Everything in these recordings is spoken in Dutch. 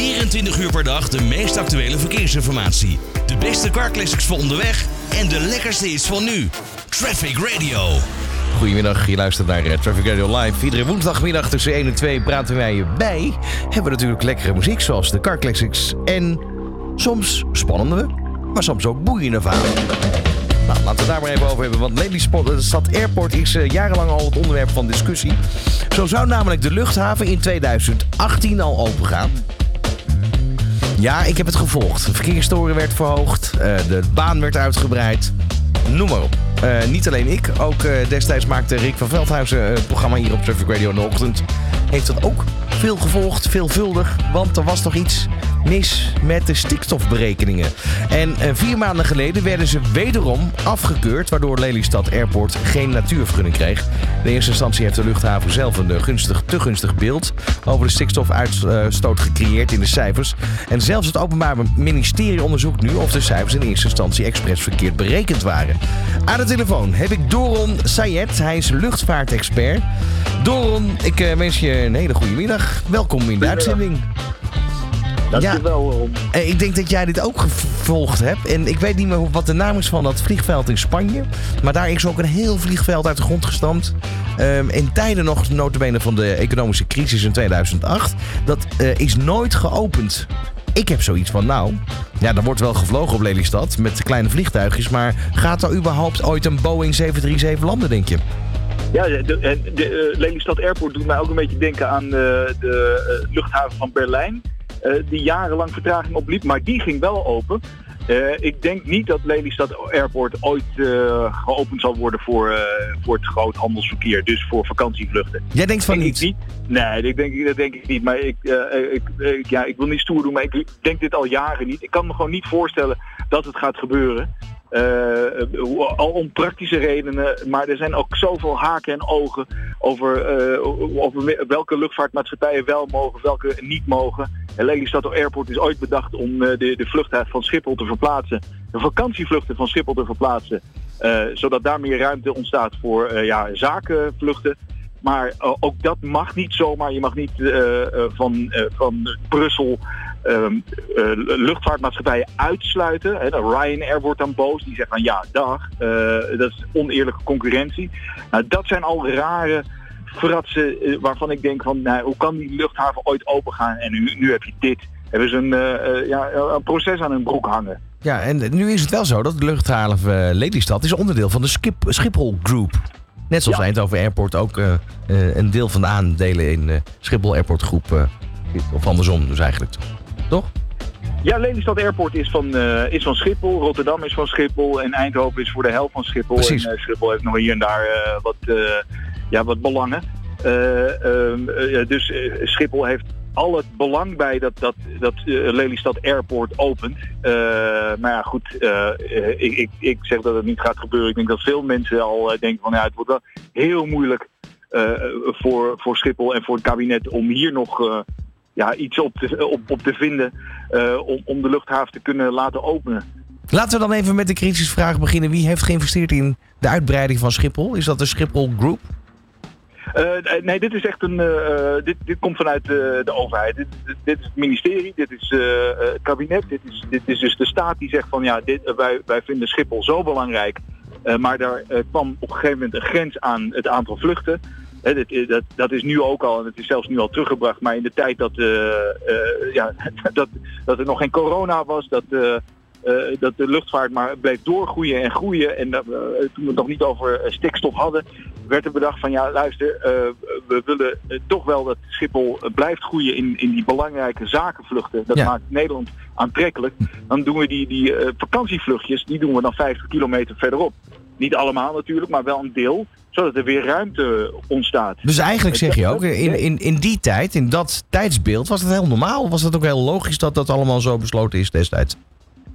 24 uur per dag de meest actuele verkeersinformatie. De beste carclassics voor onderweg en de lekkerste is van nu. Traffic Radio. Goedemiddag, je luistert naar eh, Traffic Radio Live. Iedere woensdagmiddag tussen 1 en 2 praten wij je bij. Hebben we natuurlijk lekkere muziek zoals de Car Classics. En soms spannende, maar soms ook boeiende verhalen. Nou, laten we het daar maar even over hebben. Want Lelystad Airport is uh, jarenlang al het onderwerp van discussie. Zo zou namelijk de luchthaven in 2018 al opengaan. Ja, ik heb het gevolgd. De verkeerstoren werd verhoogd, uh, de baan werd uitgebreid. Noem maar op. Uh, niet alleen ik, ook uh, destijds maakte Rick van Veldhuizen het programma hier op Traffic Radio in de ochtend. Heeft dat ook veel gevolgd, veelvuldig, want er was toch iets mis met de stikstofberekeningen. En uh, vier maanden geleden werden ze wederom afgekeurd, waardoor Lelystad Airport geen natuurvergunning kreeg. In eerste instantie heeft de luchthaven zelf een gunstig, te gunstig beeld over de stikstofuitstoot gecreëerd in de cijfers. En zelfs het Openbaar Ministerie onderzoekt nu of de cijfers in eerste instantie expres verkeerd berekend waren. Aan de telefoon heb ik Doron Sayed. Hij is luchtvaartexpert. Doron, ik uh, wens je een hele goede middag. Welkom in de uitzending. Dankjewel. Ja, ik denk dat jij dit ook gevolgd hebt. En ik weet niet meer wat de naam is van dat vliegveld in Spanje. Maar daar is ook een heel vliegveld uit de grond gestampt. Um, in tijden nog notabene van de economische crisis in 2008. Dat uh, is nooit geopend. Ik heb zoiets van, nou, ja, er wordt wel gevlogen op Lelystad met kleine vliegtuigjes. Maar gaat er überhaupt ooit een Boeing 737 landen, denk je? Ja, de, de, de uh, Lelystad Airport doet mij ook een beetje denken aan de uh, luchthaven van Berlijn. Die jarenlang vertraging opliep, maar die ging wel open. Uh, ik denk niet dat Lelystad Airport ooit uh, geopend zal worden voor, uh, voor het groothandelsverkeer. Dus voor vakantievluchten. Jij denkt van denk niet? niet? Nee, dat denk, ik, dat denk ik niet. Maar ik, ik, ik, ja, ik wil niet stoer doen, maar ik denk dit al jaren niet. Ik kan me gewoon niet voorstellen dat het gaat gebeuren. al om praktische redenen, maar er zijn ook zoveel haken en ogen over, over welke luchtvaartmaatschappijen wel mogen, welke niet mogen. Lelystad Airport is ooit bedacht om de, de vluchthaven van Schiphol te verplaatsen. De vakantievluchten van Schiphol te verplaatsen. Uh, zodat daar meer ruimte ontstaat voor uh, ja, zakenvluchten. Maar ook dat mag niet zomaar. Je mag niet van, van Brussel um, luchtvaartmaatschappijen uitsluiten. Hè, Ryanair wordt dan boos. Die zegt van ja, dag. dat is oneerlijke concurrentie. Nou, dat zijn al rare fratsen waarvan ik denk van nou, hoe kan die luchthaven ooit open gaan en nu, nu heb je dit. Hebben ze een, uh, ja, een proces aan hun broek hangen. Ja, en nu is het wel zo dat de luchthaven Lelystad is onderdeel van de Schip, Schiphol Group. Net zoals ja. Eindhoven Airport ook uh, een deel van de aandelen in Schiphol Airport Groep. of andersom dus eigenlijk. Toch? Ja, Lelystad Airport is van, is van Schiphol, Rotterdam is van Schiphol en Eindhoven is voor de helft van Schiphol. Precies. En Schiphol heeft nog hier en daar wat, ja, wat belangen. Uh, dus Schiphol heeft al het belang bij dat, dat, dat Lelystad Airport opent. maar ja, goed, ik, ik, ik zeg dat het niet gaat gebeuren. Ik denk dat veel mensen al denken van ja, het wordt wel heel moeilijk voor, voor Schiphol en voor het kabinet om hier nog ja, iets op te, op, op te vinden om, om de luchthaven te kunnen laten openen. Laten we dan even met de crisisvraag beginnen. Wie heeft geïnvesteerd in de uitbreiding van Schiphol? Is dat de Schiphol Group? Uh, nee, dit is echt een. Uh, dit, dit komt vanuit de, de overheid. Dit, dit, is het ministerie, dit is het kabinet, dit is, dit is dus de staat die zegt van ja, dit, wij, wij vinden Schiphol zo belangrijk. maar daar kwam op een gegeven moment een grens aan het aantal vluchten. Dat, dat, dat, is nu ook al, en het is zelfs nu al teruggebracht, maar in de tijd dat, ja, dat, dat er nog geen corona was, dat, uh, dat de luchtvaart maar bleef doorgroeien en groeien. En uh, toen we het nog niet over stikstof hadden, werd er bedacht van ja, luister, uh, we willen toch wel dat Schiphol blijft groeien in, in die belangrijke zakenvluchten. Dat ja. maakt Nederland aantrekkelijk. Dan doen we die, die vakantievluchtjes, die doen we dan 50 kilometer verderop. Niet allemaal natuurlijk, maar wel een deel zodat er weer ruimte ontstaat. Dus eigenlijk zeg je ook, in, in, in die tijd, in dat tijdsbeeld, was het heel normaal? Was het ook heel logisch dat dat allemaal zo besloten is destijds?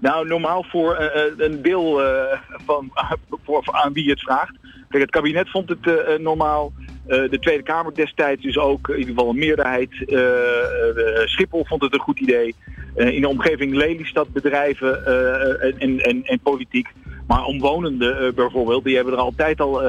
Nou, normaal voor uh, een deel uh, van, voor, aan wie het vraagt. Het kabinet vond het normaal. de Tweede Kamer destijds dus ook, in ieder geval een meerderheid. Schiphol vond het een goed idee. in de omgeving Lelystad bedrijven en, en, en, politiek. Maar omwonenden uh, bijvoorbeeld, die hebben er altijd al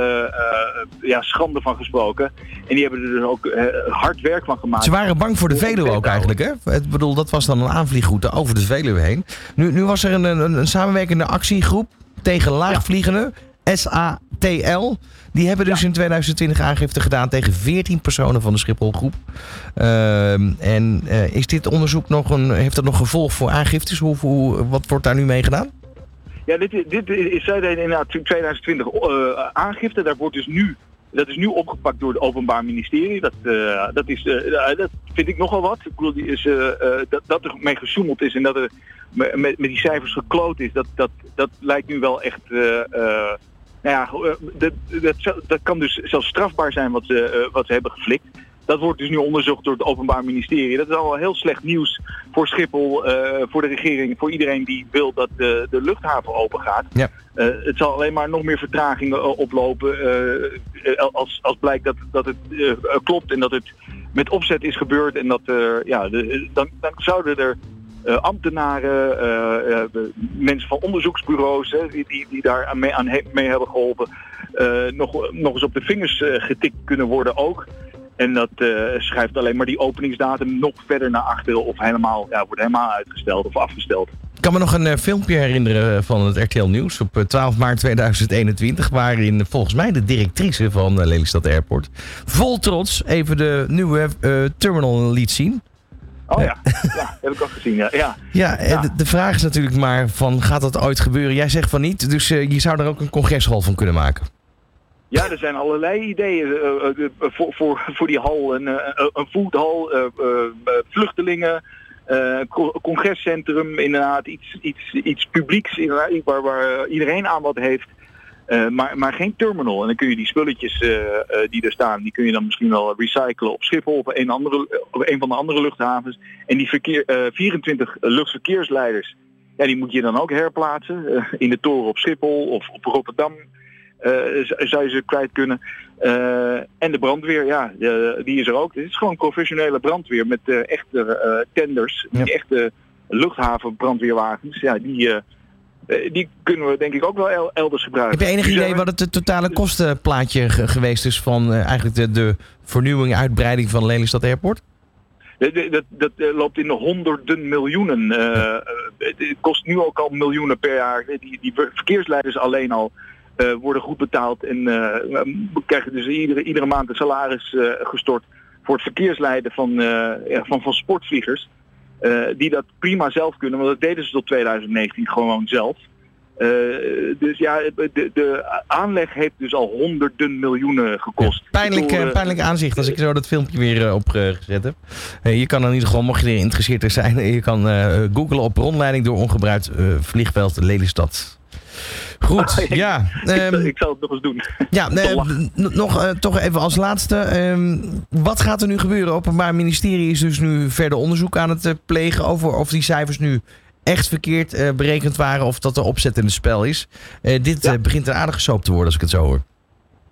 ja, schande van gesproken. En die hebben er dus ook hard werk van gemaakt. Ze waren bang voor de Veluwe ook eigenlijk, hè? Ik bedoel, dat was dan een aanvliegroute over de Veluwe heen. Nu, nu was er een, een, een samenwerkende actiegroep tegen laagvliegende, SATL. Die hebben dus in 2020 aangifte gedaan tegen 14 personen van de Schipholgroep. Uh, en is dit onderzoek nog een, heeft dat nog gevolg voor aangiftes? Hoe, hoe, wat wordt daar nu mee gedaan? Ja, dit, dit is zij inderdaad 2020 uh, aangifte. Daar wordt dus nu dat is nu opgepakt door het Openbaar Ministerie. Dat, uh, dat, is, uh, dat vind ik nogal wat. Ik bedoel, die is, dat, dat er mee gesjoemeld is en dat er met, met die cijfers gekloot is, dat, dat, dat lijkt nu wel echt nou ja, eh, dat, dat, dat, kan dus zelfs strafbaar zijn wat eh, wat ze hebben geflikt. Dat wordt dus nu onderzocht door het Openbaar Ministerie. Dat is al heel slecht nieuws voor Schiphol, uh, voor de regering, voor iedereen die wil dat de, de luchthaven open gaat. Ja. Uh, het zal alleen maar nog meer vertragingen uh, oplopen als, als blijkt dat, dat het klopt en dat het met opzet is gebeurd. En dat ja, de, dan, dan zouden er uh, ambtenaren, uh, uh, mensen van onderzoeksbureaus die, die, die daar aan mee, aan mee hebben geholpen, nog, nog eens op de vingers getikt kunnen worden ook. En dat schrijft alleen maar die openingsdatum nog verder naar achteren of helemaal, ja, wordt helemaal uitgesteld of afgesteld. Ik kan me nog een filmpje herinneren van het RTL Nieuws op 12 maart 2021, waarin volgens mij de directrice van Lelystad Airport vol trots even de nieuwe terminal liet zien. Oh ja, ja heb ik ook gezien. Ja, ja. ja, De, de, vraag is natuurlijk maar van gaat dat ooit gebeuren? Jij zegt van niet, dus je zou er ook een congreshal van kunnen maken. Ja, er zijn allerlei ideeën uh, uh, voor, voor, voor die hal. Een, een foodhal, vluchtelingen, congrescentrum, inderdaad iets, iets, iets publieks waar, waar iedereen aan wat heeft. Maar, maar geen terminal. En dan kun je die spulletjes die er staan, die kun je dan misschien wel recyclen op Schiphol of een, andere, of een van de andere luchthavens. En die verkeer, 24 luchtverkeersleiders, ja, die moet je dan ook herplaatsen. in de toren op Schiphol of op Rotterdam zou je ze kwijt kunnen. en de brandweer, ja, die is er ook. Het is gewoon professionele brandweer met echte tenders, ja. echte luchthavenbrandweerwagens. Ja, die eh, die kunnen we denk ik ook wel elders gebruiken. Heb je enig idee wat het totale kostenplaatje geweest is van eigenlijk de, de vernieuwing, uitbreiding van Lelystad Airport? Dat, dat, dat, loopt in de honderden miljoenen. Uh, het kost nu ook al miljoenen per jaar. Die, die verkeersleiders alleen al uh, worden goed betaald en uh, krijgen dus iedere, iedere maand een salaris gestort voor het verkeersleiden van, ja, van, van sportvliegers. Die dat prima zelf kunnen, want dat deden ze tot 2019 gewoon zelf. Uh, dus ja, de, de, aanleg heeft dus al honderden miljoenen gekost. Ja, pijnlijk, uh, pijnlijk aanzicht als ik zo dat filmpje weer opgezet heb. je kan in ieder geval, mocht je er geïnteresseerd in zijn, je kan googlen op rondleiding door ongebruikt vliegveld Lelystad. Goed, ja. Ik, um, ik, zal het nog eens doen. Ja, nog uh, toch even als laatste. Um, wat gaat er nu gebeuren? Openbaar Ministerie is dus nu verder onderzoek aan het uh, plegen over of die cijfers nu echt verkeerd uh, berekend waren of dat er opzet in het spel is. dit ja. begint een aardig gesoopt te worden als ik het zo hoor.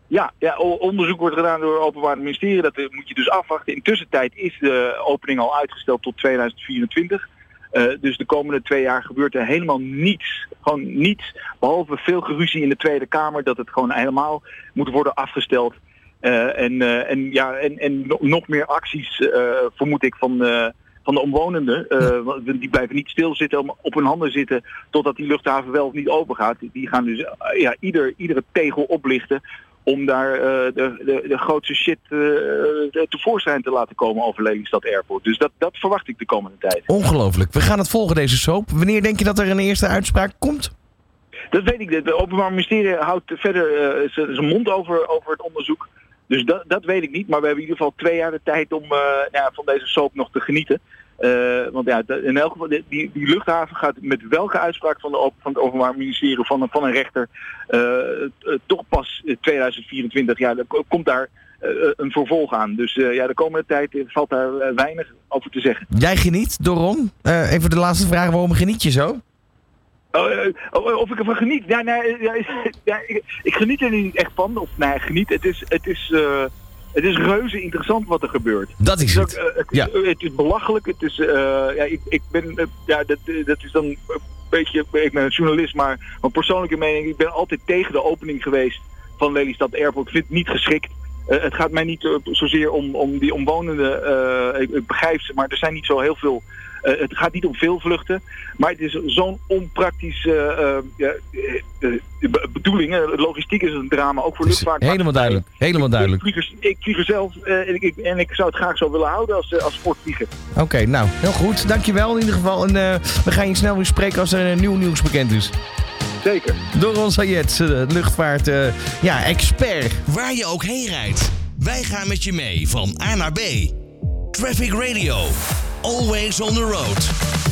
Ja, ja, onderzoek wordt gedaan door het Openbaar Ministerie. Dat moet je dus afwachten. Intussen is de opening al uitgesteld tot 2024. Uh, dus de komende twee jaar gebeurt er helemaal niets. Gewoon niets. Behalve veel geruzie in de Tweede Kamer dat het gewoon helemaal moet worden afgesteld. Uh, en, uh, en, ja, en, en nog meer acties vermoed ik van, van de omwonenden. die blijven niet stilzitten, op hun handen zitten totdat die luchthaven wel of niet open gaat. Die gaan dus ja, ieder, iedere tegel oplichten om daar uh, de, de, de, grootste shit uh, tevoorschijn te laten komen over Lelystad Airport. Dus dat, dat verwacht ik de komende tijd. Ongelooflijk. We gaan het volgen, deze soap. Wanneer denk je dat er een eerste uitspraak komt? Dat weet ik. Het Openbaar Ministerie houdt verder uh, zijn mond over, over het onderzoek. Dus dat, dat weet ik niet. Maar we hebben in ieder geval twee jaar de tijd om ja, van deze soap nog te genieten. Uh, want ja, in elk geval, die, die luchthaven gaat met welke uitspraak van, de, van het Openbaar Ministerie van, een, van een rechter uh, toch pas 2024, ja, er komt daar een vervolg aan. Dus ja, de komende tijd valt daar weinig over te zeggen. Jij geniet, Doron? even de laatste vraag, waarom geniet je zo? Oh, of ik ervan geniet? Ja, nee, ja, ja, ik, ik, geniet er niet echt van. Of nee, geniet. Het is, het is het is reuze interessant wat er gebeurt. Dat is het. Het, ja. het, is belachelijk. Het is, uh, ja, ik, ik ben, uh, ja, dat, dat is dan beetje, ik ben een journalist, maar mijn persoonlijke mening, ik ben altijd tegen de opening geweest van Lelystad Airport. Ik vind het niet geschikt. Eh, het gaat mij niet uh, zozeer om, om die omwonenden, ik, ik, begrijp ze, maar er zijn niet zo heel veel. Het gaat niet om veel vluchten, maar het is zo'n onpraktische bedoeling. Logistiek is een drama, ook voor luchtvaart. Helemaal duidelijk, helemaal duidelijk. Ik, vlieg er zelf en ik, en, ik, zou het graag zo willen houden als, als sportvlieger. Oké, okay, nou, heel goed. Dankjewel in ieder geval. En we gaan je snel weer spreken als er nieuw nieuws bekend is. Zeker. Doron Sayed, luchtvaart uh, ja, expert. Waar je ook heen rijdt, wij gaan met je mee van A naar B. Traffic Radio, always on the road.